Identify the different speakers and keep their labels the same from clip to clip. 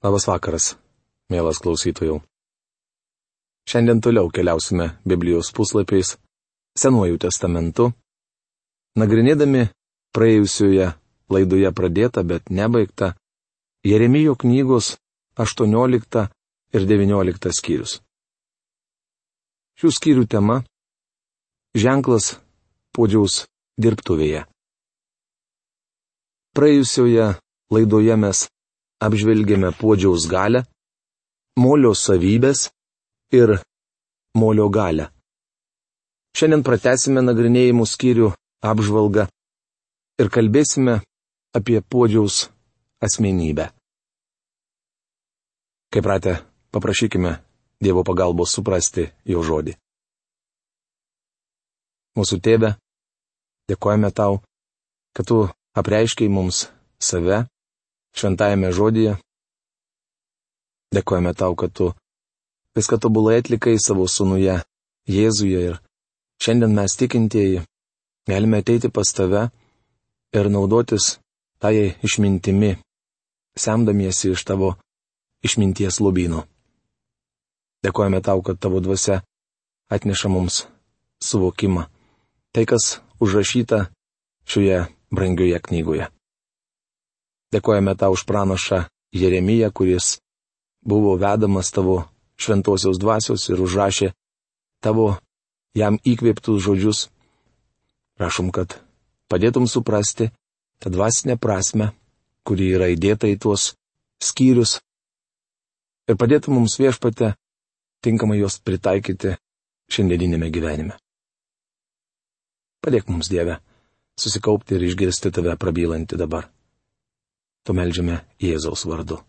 Speaker 1: Labas vakaras, mielas klausytojų. Šiandien toliau keliausime Biblijos puslapiais Senuoju testamentu, nagrinėdami praėjusioje laidoje pradėtą, bet nebaigtą Jeremijo knygos 18 ir 19 skyrius. Šių skyrių tema - ženklas podžiaus dirbtuvėje. Praėjusioje laidoje mes apžvelgėme podžiaus galę, molio savybės ir molio galę. Šiandien pratesime nagrinėjimų skyrių apžvalgą ir kalbėsime apie podžiaus asmenybę. Kaip pratę, paprašykime Dievo pagalbos suprasti jo žodį. Mūsų tėve, dėkojame tau, kad tu apreiškiai mums save šventajame žodėje. Dėkojame tau, kad tu viską tobulai atlikai savo sunuje, Jėzuje ir šiandien mes tikintieji galime ateiti pas tave ir naudotis tai išmintimi, semdamiesi iš tavo išminties lubino. Dėkojame tau, kad tavo dvasia atneša mums suvokimą. Tai, kas užrašyta šioje brangioje knygoje. Dėkojame tau už pranašą Jeremiją, kuris buvo vedamas tavo šventosios dvasios ir užrašė tavo jam įkvėptus žodžius. Prašom, kad padėtum suprasti tą dvasinę prasme, kuri yra įdėta į tuos skyrius ir padėtum mums viešpate tinkamai juos pritaikyti šiandieninėme gyvenime. Padėk mums Dieve susikaupti ir išgirsti tave prabylantį dabar. Tu melžiame Jėzaus vardu.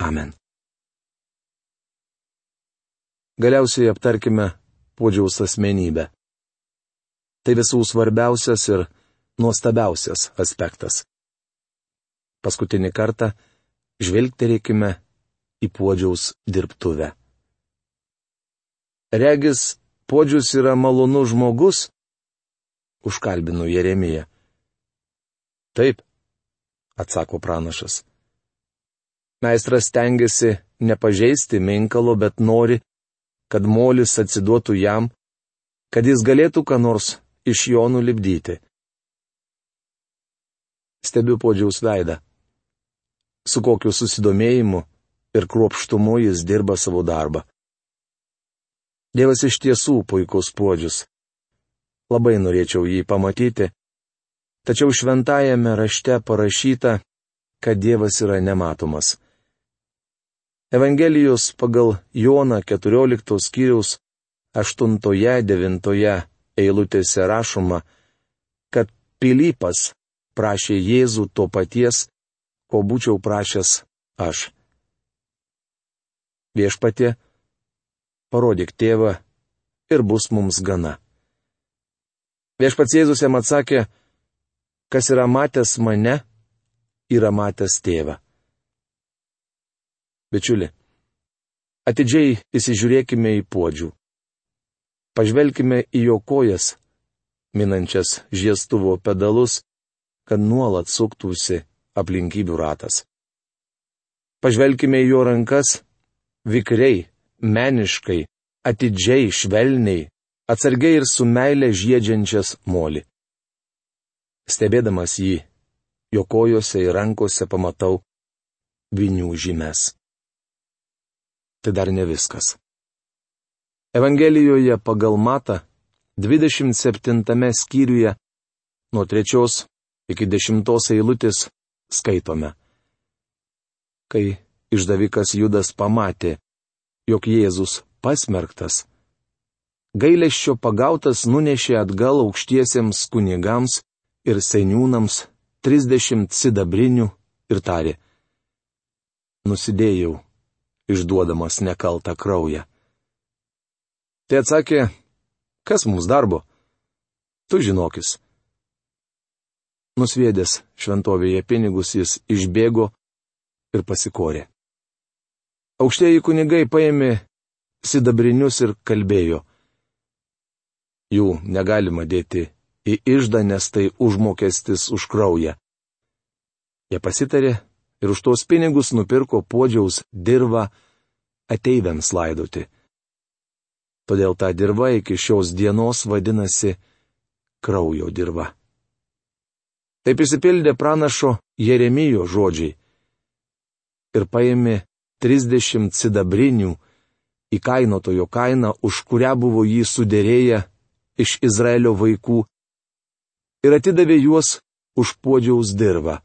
Speaker 1: Amen. Galiausiai aptarkime podžiaus asmenybę. Tai visų svarbiausias ir nuostabiausias aspektas. Paskutinį kartą žvelgterėkime į podžiaus dirbtuvę. Regis, podžius yra malonus žmogus? Užkalbinu Jeremiją. Taip, atsako pranašas. Meistras tengiasi nepažeisti minkalo, bet nori, kad molis atsiduotų jam, kad jis galėtų ką nors iš jo nulipdyti. Stebiu podžiaus veidą. Su kokiu susidomėjimu ir kruopštumu jis dirba savo darbą. Dievas iš tiesų puikus podžius. Labai norėčiau jį pamatyti, Tačiau šventajame rašte parašyta, kad Dievas yra nematomas. Evangelijos pagal Joną 14 skyriaus 8-9 eilutėse rašoma, kad Pilypas prašė Jėzų to paties, ko būčiau prašęs aš. Viešpatie, parodyk tėvą ir bus mums gana. Viešpats Jėzus jam atsakė, Kas yra matęs mane, yra matęs tėvą. Bičiuli, atidžiai įsižiūrėkime į podžių. Pažvelkime į jo kojas, minančias žiestuvo pedalus, kad nuolat suktųsi aplinkybių ratas. Pažvelkime į jo rankas, vikriai, meniškai, atidžiai, švelniai, atsargiai ir su meilė žiedžiančias moli. Stebėdamas jį, jo kojose ir rankose pamatau vinių žymes. Tai dar ne viskas. Evangelijoje pagal Mata 27 skyriuje nuo 3 iki 10 eilutės skaitome. Kai išdavikas Judas pamatė, jog Jėzus pasmerktas, gailėščio pagautas nunešė atgal aukštiesiems kunigams ir seniūnams trisdešimt sidabrinių ir tarė. Nusidėjau, išduodamas nekaltą kraują. Tai atsakė, kas mums darbo? Tu žinokis. Nusviedęs šventovėje pinigus jis išbėgo ir pasikorė. Aukštieji kunigai paėmė sidabrinius ir kalbėjo. Jų negalima dėti į išdą, nes tai užmokestis už kraują. Jie pasitarė ir už tuos pinigus nupirko podžiaus dirbą ateiviams laidoti. Todėl ta dirba iki šios dienos vadinasi kraujo dirba. Taip įsipildė pranašo Jeremijo žodžiai. Ir paėmė 30 sidabrinių įkainotojo kainą, už kurią buvo jį sudėrėję iš Izraelio vaikų, ir atidavė juos už podžiaus dirbą.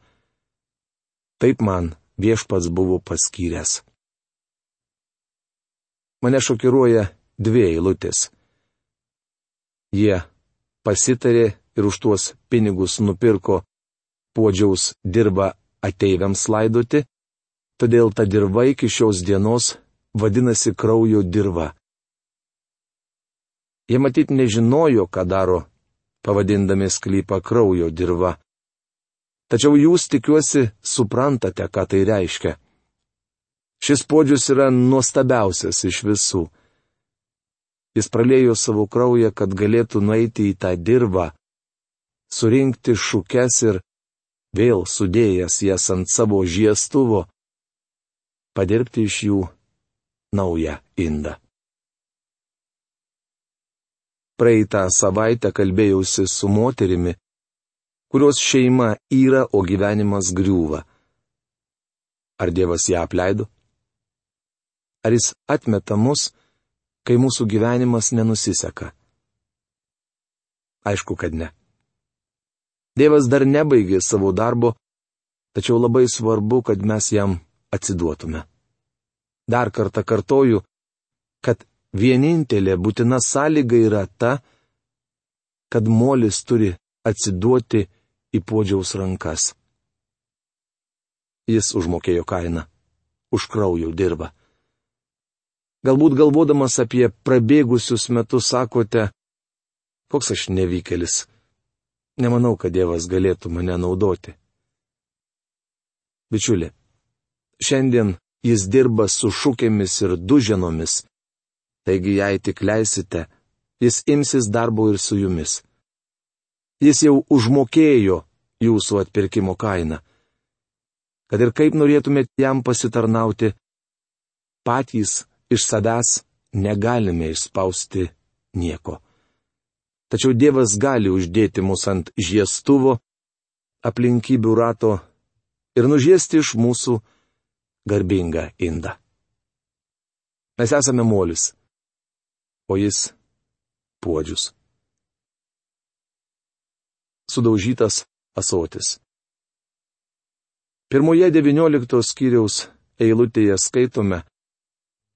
Speaker 1: Taip man viešpats buvo paskyręs. Mane šokiruoja dvi eilutės. Jie pasitarė ir už tuos pinigus nupirko podžiaus dirbą ateiviams laidoti, todėl ta dirba iki šios dienos vadinasi kraujo dirba. Jie matyt nežinojo, ką daro, pavadindami sklypą kraujo dirba. Tačiau jūs tikiuosi suprantate, ką tai reiškia. Šis podžius yra nuostabiausias iš visų. Jis pralėjo savo kraują, kad galėtų nueiti į tą dirbą, surinkti šukes ir vėl sudėjęs jas ant savo žiestuvo, padirbti iš jų naują indą. Praeitą savaitę kalbėjausi su moterimi, kurios šeima yra, o gyvenimas griūva. Ar Dievas ją apleido? Ar jis atmeta mus, kai mūsų gyvenimas nenusiseka? Aišku, kad ne. Dievas dar nebaigė savo darbo, tačiau labai svarbu, kad mes jam atsiduotume. Dar kartą kartoju, kad vienintelė būtina sąlyga yra ta, kad molis turi atsiduoti į podžiaus rankas. Jis užmokėjo kainą, už kraujo dirba. Galbūt galvodamas apie prabėgusius metus sakote, koks aš nevykėlis. Nemanau, kad Dievas galėtų mane naudoti. Bičiuli, šiandien jis dirba su šūkėmis ir duženomis. Taigi, jei tik leisite, jis imsis darbo ir su jumis. Jis jau užmokėjo jūsų atpirkimo kainą. Kad ir kaip norėtumėte jam pasitarnauti, patys iš savęs negalime išspausti nieko. Tačiau Dievas gali uždėti mus ant žiestuvo, aplinkybių rato ir nužiesti iš mūsų garbingą indą. Mes esame molis, o jis puodžius. Sudaužytas asotis. Pirmoje XIX skyriaus eilutėje skaitome,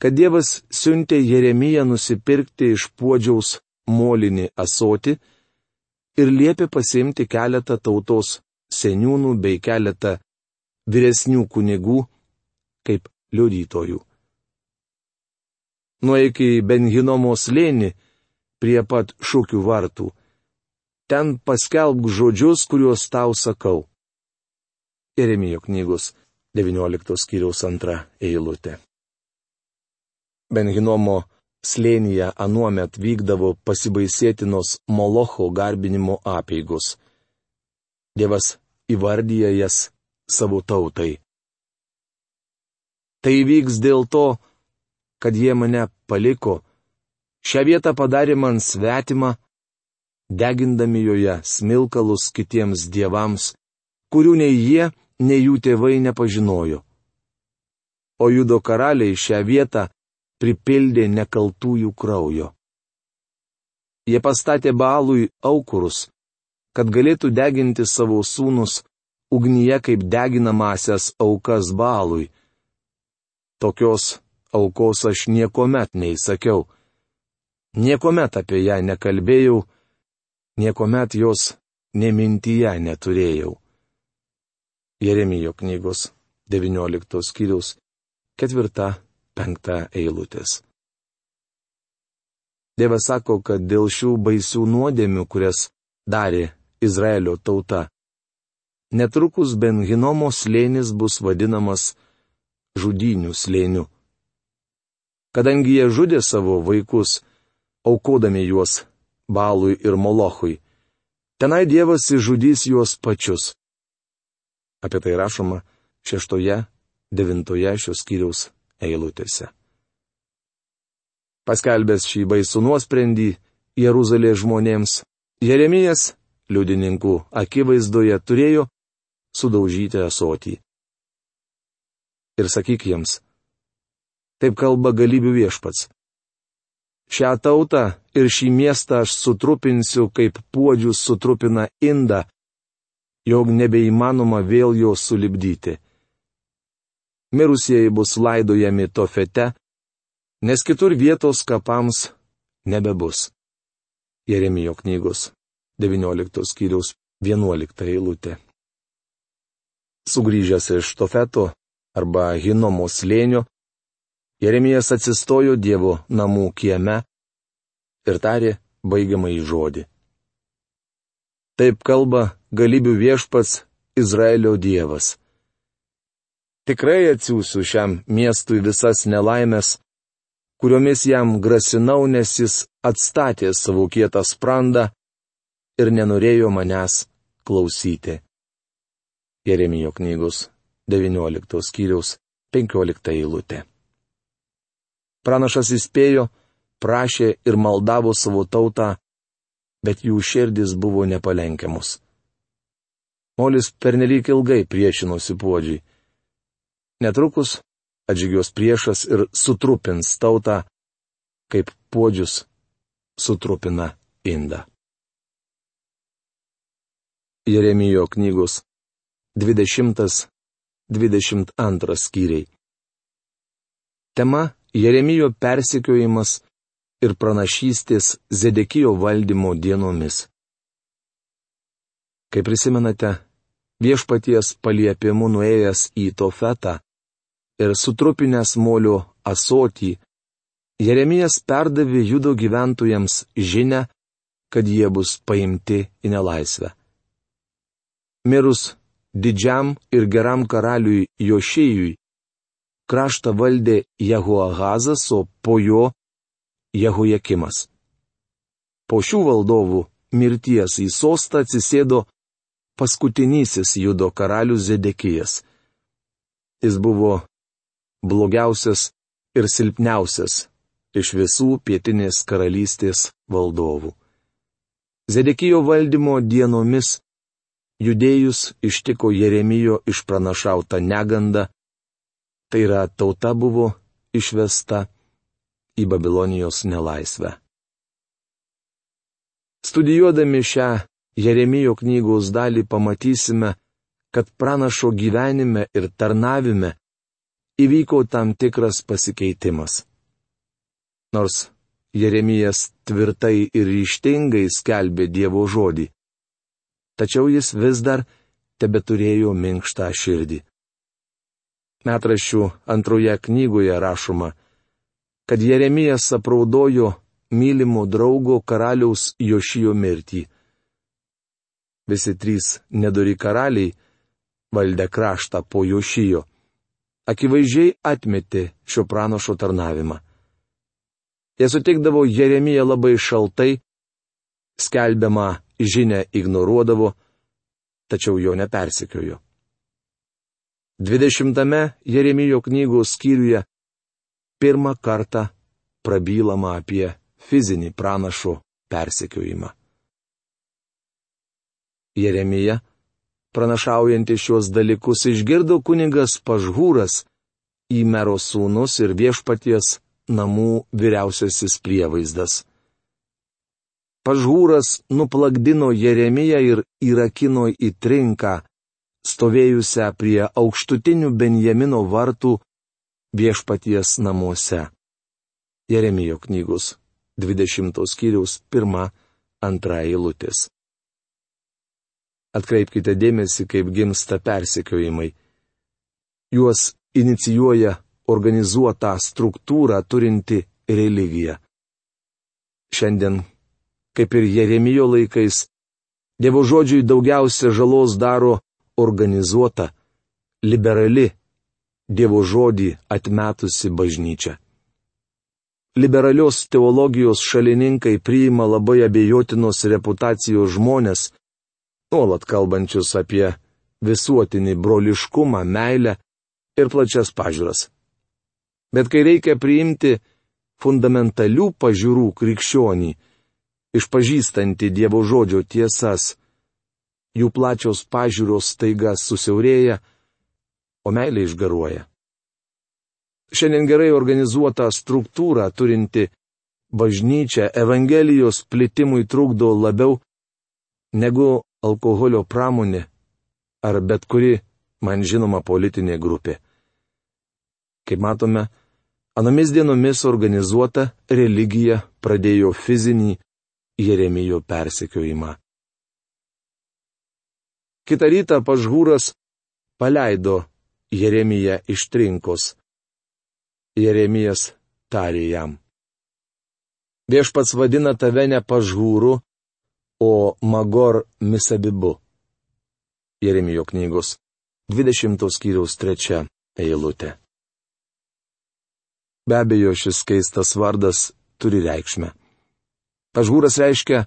Speaker 1: kad Dievas siuntė Jeremiją nusipirkti iš puodžiaus molinį asoti ir liepė pasimti keletą tautos seniūnų bei keletą vyresnių kunigų kaip liudytojų. Nueik į Benhinomo slėnį prie pat šūkių vartų. Ten paskelbk žodžius, kuriuos tau sakau. Jeremijo knygos 19 skyriaus antra eilutė. Benhinomo slėnyje anuomet vykdavo pasibaisėtinos Molocho garbinimo apėgos. Dievas įvardyja jas savo tautai. Tai vyks dėl to, kad jie mane paliko, šią vietą padarė man svetimą, degindami joje smilkalus kitiems dievams, kurių nei jie, nei jų tėvai nepažinojo. O judo karaliai šią vietą pripildė nekaltųjų kraujo. Jie pastatė balui aukurus, kad galėtų deginti savo sūnus ugnyje kaip deginamasias aukas balui. Tokios aukos aš niekuomet neįsakiau. Niekuomet apie ją nekalbėjau, niekuomet jos nemintyje neturėjau. Jeremijo knygos 19 skyriaus 4 penktą eilutės. Dievas sako, kad dėl šių baisių nuodėmių, kurias darė Izraelio tauta, netrukus Benhinomo slėnis bus vadinamas žudinių slėniu. Kadangi jie žudė savo vaikus, aukodami juos Balui ir Molochui, tenai Dievas įžudys juos pačius. Apie tai rašoma šeštoje, devintoje šios skyriaus eilutėse. Paskelbęs šį baisų nuosprendį Jeruzalės žmonėms, Jeremijas liudininkų akivaizdoje turėjo sudaužyti asotį. Ir sakyk jiems, taip kalba galybių viešpats. Šią tautą ir šį miestą aš sutrupinsiu, kaip puodžius sutrupina indą, jog nebeįmanoma vėl jo sulibdyti. Mirusieji bus laidojami tofete, nes kitur vietos kapams nebebus. Jeremijo knygos 19 skyriaus 11 eilutė. Sugryžęs iš Tofeto arba Hinomo slėnio, Jeremijas atsistojo Dievo namų kieme ir tarė baigiamą į žodį. Taip kalba galybių viešpats Izraelio Dievas. Tikrai atsiųsiu šiam miestui visas nelaimės, kuriomis jam grasinau, nes jis atstatė savo kietą sprandą ir nenorėjo manęs klausyti. Jeremijo knygos 19 skyriaus 15 eilutė. Pranašas įspėjo, prašė ir maldavo savo tautą, bet jų širdis buvo nepalenkiamus. Molis pernelyg ilgai priešinosi puodžiai. Netrukus atžygios priešas ir sutrupins tautą, kaip puodžius sutrupina indą. Jeremijo knygos 20-22 skyriai. Tema - Jeremijo persikiojimas ir pranašystės Zedekijo valdymo dienomis. Kaip prisimenate, viešpaties paliepimu nuėjęs į Tofetą ir sutrupinęs molio asotį, Jeremijas perdavė judo gyventojams žinę, kad jie bus paimti į nelaisvę. Mirus didžiam ir geram karaliui Jošėjui, kraštą valdė Jehoahazas, o po jo Jehojakimas. Po šių valdovų mirties į sostą atsisėdo paskutinysis judo karalius Zedekijas. Jis buvo blogiausias ir silpniausias iš visų pietinės karalystės valdovų. Zedekijo valdymo dienomis judėjus ištiko Jeremijo išpranašauta neganda, tai yra tauta buvo išvesta į Babilonijos nelaisvę. Studijuodami šią Jeremijo knygos dalį pamatysime, kad pranašo gyvenime ir tarnavime įvyko tam tikras pasikeitimas. Nors Jeremijas tvirtai ir ryštingai skelbė Dievo žodį tačiau jis vis dar tebeturėjo minkštą širdį. Metraščių antroje knygoje rašoma, kad Jeremijas apraudojo mylimo draugo karaliaus Jošijo mirtį. Visi trys nedori karaliai, valdę kraštą po Jošijo, akivaizdžiai atmetė šio pranašo tarnavimą. Jie sutikdavo Jeremiją labai šaltai, skelbiamą žinę ignoruodavo, tačiau jo nepersikiojo. Dvidešimtame Jeremijo knygos skyriuje pirmą kartą prabylama apie fizinį pranašo persekiojimą. Jeremija, pranašaujanti šios dalykus, išgirdo kunigas Pažhūras, į mero sūnus ir viešpaties namų vyriausiasis prievaizdas. Pažūras nuplakdino Jeremiją ir įrakino į trinką, stovėjusią prie aukštutinių Benjamino vartų viešpaties namuose. Jeremijo knygos 20 skyriaus 1-2 eilutės. Atkreipkite dėmesį, kaip gimsta persekiojimai. Juos inicijuoja organizuotą struktūrą turinti religija. Šiandien kaip ir Jeremijo laikais, Dievo žodžiui daugiausia žalos daro organizuota, liberali, Dievo žodį atmetusi bažnyčia. Liberalios teologijos šalininkai priima labai abejotinos reputacijos žmonės, nuolat kalbančius apie visuotinį broliškumą, meilę ir plačias pažiūras. Bet kai reikia priimti fundamentalių pažiūrų krikščionį, išpažįstanti Dievo žodžio tiesas, jų plačios pažiūros taiga susiaurėja, o meilė išgaruoja. Šiandien gerai organizuota struktūra turinti bažnyčia Evangelijos plitimui trukdo labiau negu alkoholio pramonė ar bet kuri man žinoma politinė grupė. Kaip matome, anomis dienomis organizuota religija pradėjo fizinį Jeremijo persekiojimą. Kita rytą pažhūras paleido Jeremiją iš trinkos. Jeremijas tarė jam. Viešpats vadina tave ne pažhūru, o Magor Misabibu. Jeremijo knygos 20 skyriaus 3 eilutė. Be abejo, šis keistas vardas turi reikšmę. Pažhūras reiškia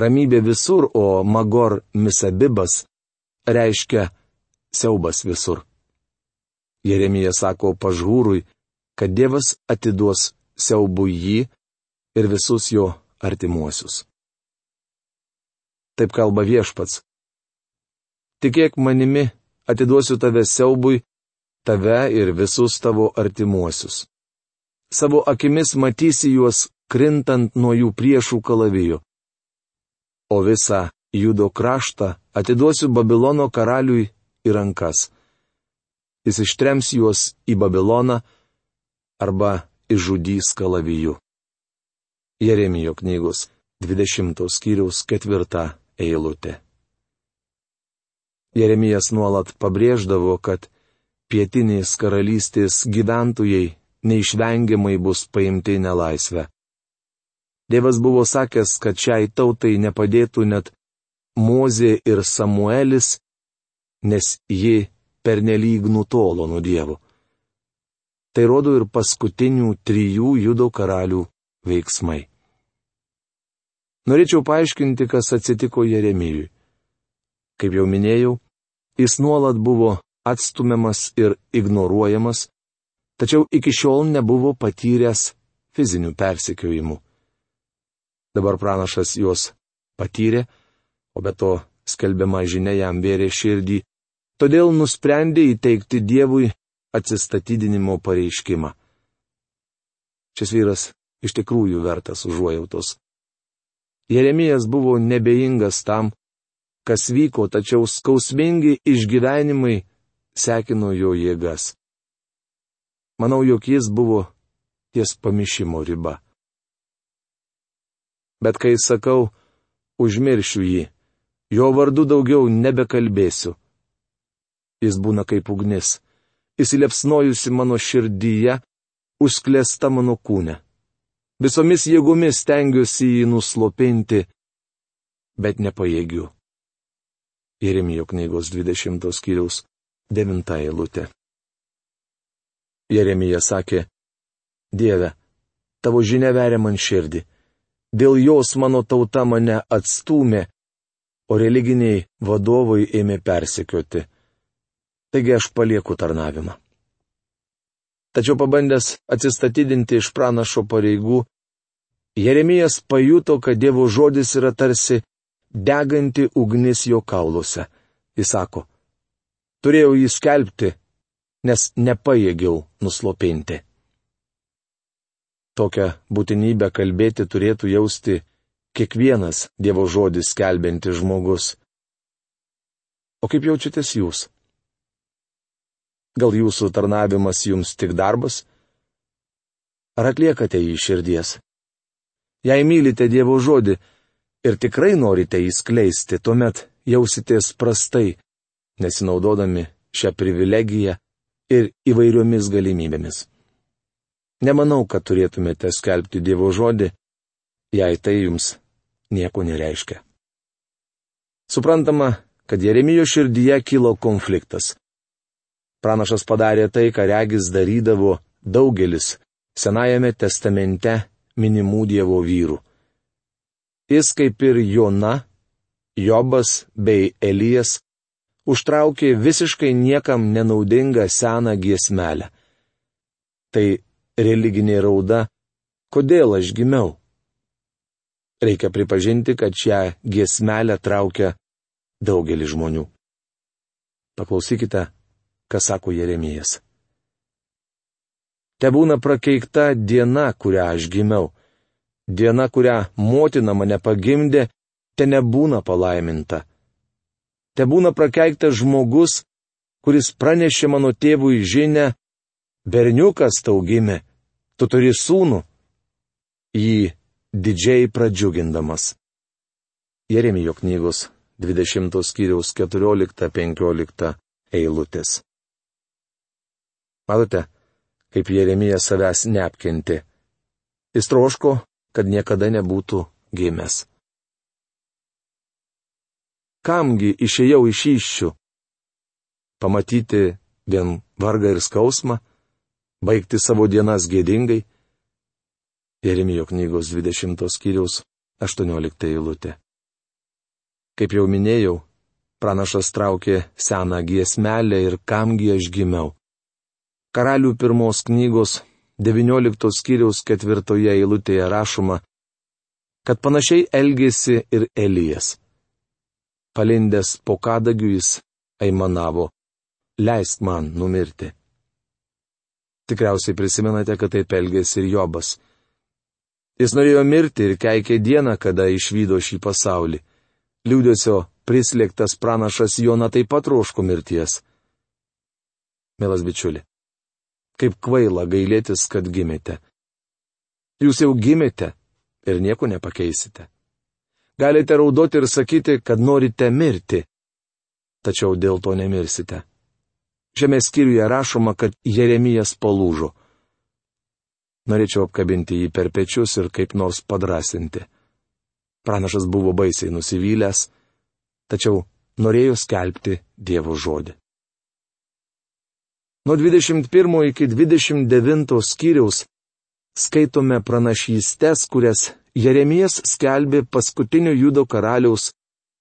Speaker 1: ramybė visur, o Magor Misabibas reiškia siaubas visur. Jeremija sako pažhūrui, kad Dievas atiduos siaubui jį ir visus jo artimuosius. Taip kalba viešpats. Tikėk manimi, atiduosiu tave siaubui, tave ir visus tavo artimuosius. Savo akimis matysi juos krintant nuo jų priešų kalavijų. O visą judo kraštą atiduosiu Babilono karaliui į rankas. Jis ištrems juos į Babiloną, arba išžudys kalaviju. Jeremijo knygos 20 skyriaus 4 eilutė. Jeremijas nuolat pabrėždavo, kad pietinės karalystės gyventojai neišvengiamai bus paimti į nelaisvę. Dievas buvo sakęs, kad šiai tautai nepadėtų net Mozė ir Samuelis, nes ji pernelyg nutolo nuo Dievo. Tai rodo ir paskutinių trijų judo karalių veiksmai. Norėčiau paaiškinti, kas atsitiko Jeremijui. Kaip jau minėjau, jis nuolat buvo atstumiamas ir ignoruojamas, tačiau iki šiol nebuvo patyręs fizinių persekiojimų. Dabar pranašas juos patyrė, o be to skelbiama žinia jam vėrė širdį, todėl nusprendė įteikti Dievui atsistatydinimo pareiškimą. Šis vyras iš tikrųjų vertas užuojautos. Jeremijas buvo nebeingas tam, kas vyko, tačiau skausmingi išgyvenimai sekino jo jėgas. Manau, jog jis buvo ties pamišimo riba. Bet kai sakau, užmiršiu jį, jo vardu daugiau nebekalbėsiu. Jis būna kaip ugnis įsilepsnojusi mano širdyje, užsklėsta mano kūne. Visomis jėgomis stengiuosi jį nuslopinti, bet nepajėgiu. Jeremijo knygos 20 skyriaus 9 eilutė. Jeremija sakė, Dieve, tavo žinia veria man širdį, dėl jos mano tauta mane atstūmė, o religiniai vadovai ėmė persekioti taigi aš palieku tarnavimą. Tačiau pabandęs atsistatydinti iš pranašo pareigų, Jeremijas pajuto, kad Dievo žodis yra tarsi deganti ugnis jo kauluose. Jis sako, turėjau jį skelbti, nes nepajėgiau nuslopinti. Tokią būtinybę kalbėti turėtų jausti kiekvienas Dievo žodis skelbiantis žmogus. O kaip jaučiatės jūs? Gal jūsų tarnavimas jums tik darbas? Ar atliekate jį širdies? Jei mylite Dievo žodį ir tikrai norite įskleisti, tuomet jausitės prastai, nesinaudodami šią privilegiją ir įvairiomis galimybėmis. Nemanau, kad turėtumėte skelbti Dievo žodį, jei tai jums nieko nereiškia. Suprantama, kad Jeremijo širdyje kilo konfliktas. Pranašas padarė tai, ką regis darydavo daugelis Senajame testamente minimų Dievo vyrų. Jis kaip ir Jona, Jobas bei Elijas užtraukė visiškai niekam nenaudingą seną giesmelę. Tai religinė rauda, kodėl aš gimiau. Reikia pripažinti, kad šią giesmelę traukia daugelis žmonių. Paklausykite, ką sako Jeremijas. Te būna prakeikta diena, kurią aš gimiau. Diena, kurią motina mane pagimdė, te nebūna palaiminta. Te būna prakeiktas žmogus, kuris pranešė mano tėvui žinę, berniukas tau gimė, tu turi sūnų. Jį didžiai pradžiugindamas. Jeremijo knygos 20 skyriaus 14-15 eilutės. Matote, kaip Jeremija savęs neapkenti. Jis troško, kad niekada nebūtų gimęs. Kamgi išėjau iš iššių? Pamatyti vien vargą ir skausmą, baigti savo dienas gėdingai? Jeremijo knygos 20 skyriaus 18 eilutė. Kaip jau minėjau, pranašas traukė seną giesmelę ir kamgi aš gimiau. Karalių pirmos knygos 19 skyriaus ketvirtoje eilutėje rašoma, kad panašiai elgėsi ir Elijas. Palindęs po kadagiu jis aimanavo, leisk man numirti. Tikriausiai prisimenate, kad taip elgėsi ir Jobas. Jis norėjo mirti ir keikė dieną, kada išvydo šį pasaulį. Liūdėsio prislėgtas pranašas Jona taip pat troško mirties. Mielas bičiuli, kaip kvaila gailėtis, kad gimėte. Jūs jau gimėte ir nieko nepakeisite. Galite raudoti ir sakyti, kad norite mirti, tačiau dėl to nemirsite. Šiame skyriuje rašoma, kad Jeremijas palūžo. Norėčiau apkabinti jį per pečius ir kaip nors padrasinti. Pranašas buvo baisiai nusivylęs, tačiau norėjo skelbti Dievo žodį. Nuo 21 iki 29 skyriaus skaitome pranašystės, kurias Jeremijas skelbė paskutinio judo karaliaus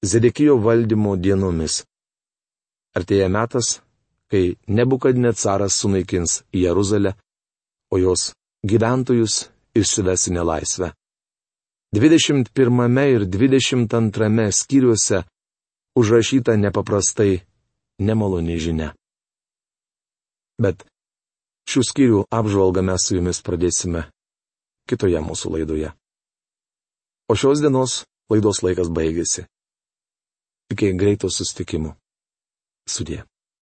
Speaker 1: Zedekijo valdymo dienomis. Artėja metas, kai nebukadnecaras sunaikins Jeruzalę, o jos gyventojus išsives į nelaisvę. 21 ir 22 skyriuose užrašyta nepaprastai nemaloni žinia. Bet šių skyrių apžvalgą mes su jumis pradėsime kitoje mūsų laidoje. O šios dienos laidos laikas baigėsi. Iki greito sustikimo. Sudė.